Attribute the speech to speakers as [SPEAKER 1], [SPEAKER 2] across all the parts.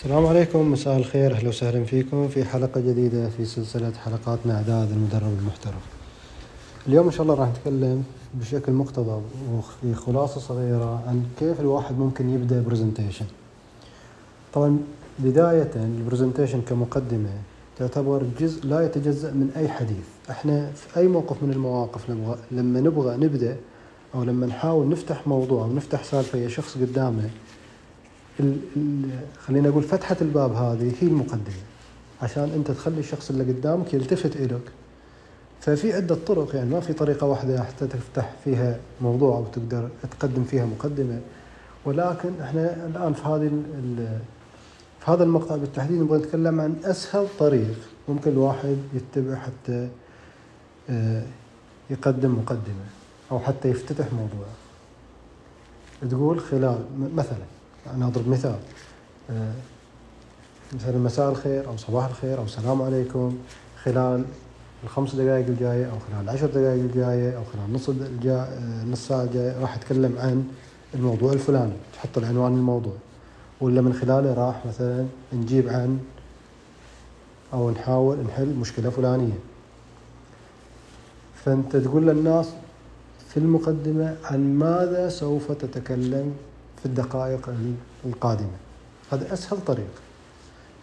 [SPEAKER 1] السلام عليكم مساء الخير أهلا وسهلا فيكم في حلقة جديدة في سلسلة حلقاتنا إعداد المدرب المحترف. اليوم إن شاء الله راح نتكلم بشكل مقتضب وفي خلاصه صغيرة عن كيف الواحد ممكن يبدأ presentation. طبعا بداية ال presentation كمقدمة تعتبر جزء لا يتجزأ من أي حديث، إحنا في أي موقف من المواقف نبغى لما نبغى نبدأ أو لما نحاول نفتح موضوع أو نفتح سالفة يا شخص قدامنا خلينا نقول فتحة الباب هذه هي المقدمة. عشان أنت تخلي الشخص اللي قدامك يلتفت الك ففي عدة طرق يعني ما في طريقة واحدة حتى تفتح فيها موضوع أو تقدر تقدم فيها مقدمة. ولكن إحنا الآن في هذه في هذا المقطع بالتحديد نبغى نتكلم عن أسهل طريق ممكن الواحد يتبع حتى آه، يقدم مقدمة أو حتى يفتتح موضوع. تقول خلال مثلا أنا أضرب مثال. آه، مثلا مساء الخير أو صباح الخير أو السلام عليكم خلال الخمس دقائق الجاية أو خلال العشر دقائق الجاية أو خلال نص. آه، نص ساعة الجاية راح أتكلم عن الموضوع الفلاني. تحط العنوان الموضوع. ولا من خلاله راح مثلا نجيب عن أو نحاول نحل مشكلة فلانية. فأنت تقول للناس في المقدمة عن ماذا سوف تتكلم في الدقائق القادمة. هذا أسهل طريق.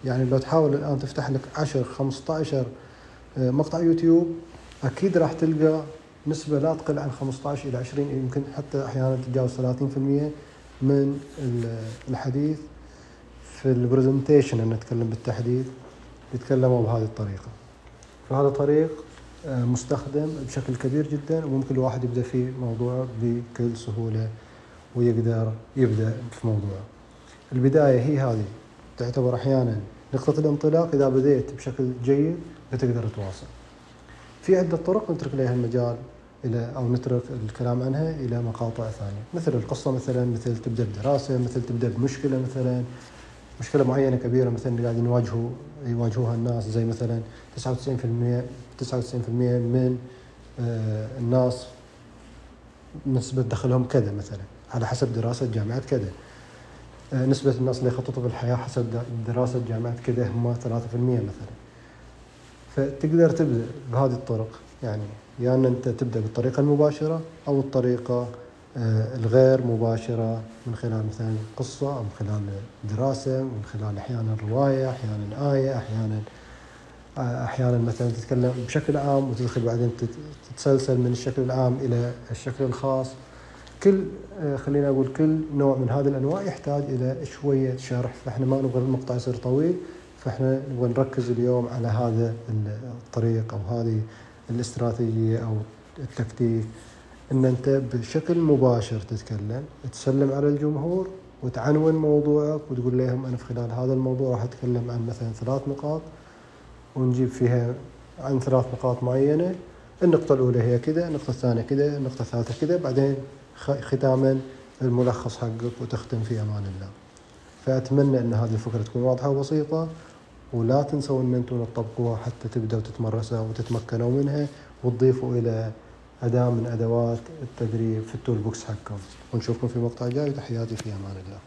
[SPEAKER 1] يعني لو تحاول الآن تفتح لك 10 15 آه، مقطع يوتيوب أكيد راح تلقى نسبة لا تقل عن 15 إلى 20 يمكن حتى أحيانا تتجاوز 30% من الحديث في البرزنتيشن نتكلم بالتحديد يتكلموا بهذه الطريقة. فهذا طريق آه، مستخدم بشكل كبير جدا وممكن الواحد يبدأ فيه موضوع بكل سهولة. ويقدر يبدأ في موضوعه البداية هي هذه. تعتبر أحيانا نقطة الانطلاق إذا بديت بشكل جيد بتقدر تواصل في عدة طرق نترك لها المجال إلى أو نترك الكلام عنها إلى مقاطع ثانية. مثل القصة مثلا مثل تبدأ بدراسة مثل تبدأ بمشكلة مثلا. مشكلة معينة كبيرة مثلا قاعدين يواجهوا يواجهوها الناس زي مثلا 99% 99% من آه، الناس نسبة دخلهم كذا مثلا. على حسب دراسة جامعة كذا آه، نسبة الناس اللي يخططوا في الحياة حسب دراسة جامعة كذا هم 3% مثلا. فتقدر تبدأ بهذه الطرق. يعني يا يعني أن أنت تبدأ بالطريقة المباشرة أو الطريقة آه، الغير مباشرة من خلال مثلا قصة أو من خلال دراسة من خلال أحيانا رواية أحيانا آية أحيانا آه، أحيانا مثلا تتكلم بشكل عام وتدخل بعدين تتسلسل من الشكل العام إلى الشكل الخاص. كل آه، خلينا أقول كل نوع من هذه الأنواع يحتاج إلى شوية شرح فإحنا ما نبغى المقطع يصير طويل فإحنا نبغى نركز اليوم على هذا الطريق أو هذه الاستراتيجية أو التكتيك. إن أنت بشكل مباشر تتكلم تسلم على الجمهور وتعنون موضوعك وتقول لهم أنا في خلال هذا الموضوع راح أتكلم عن مثلا ثلاث نقاط ونجيب فيها عن ثلاث نقاط معينة. النقطة الأولى هي كذا، النقطة الثانية كذا، النقطة الثالثة كذا، بعدين ختاما الملخص حقك وتختم في أمان الله. فأتمنى إن هذه الفكرة تكون واضحة وبسيطة ولا تنسوا إن أنتم تطبقوها حتى تبدأوا تتمرسوا وتتمكنوا منها وتضيفوا إلى أداة من أدوات التدريب في التول بوكس حقكم ونشوفكم في مقطع جاي وتحياتي في أمان الله.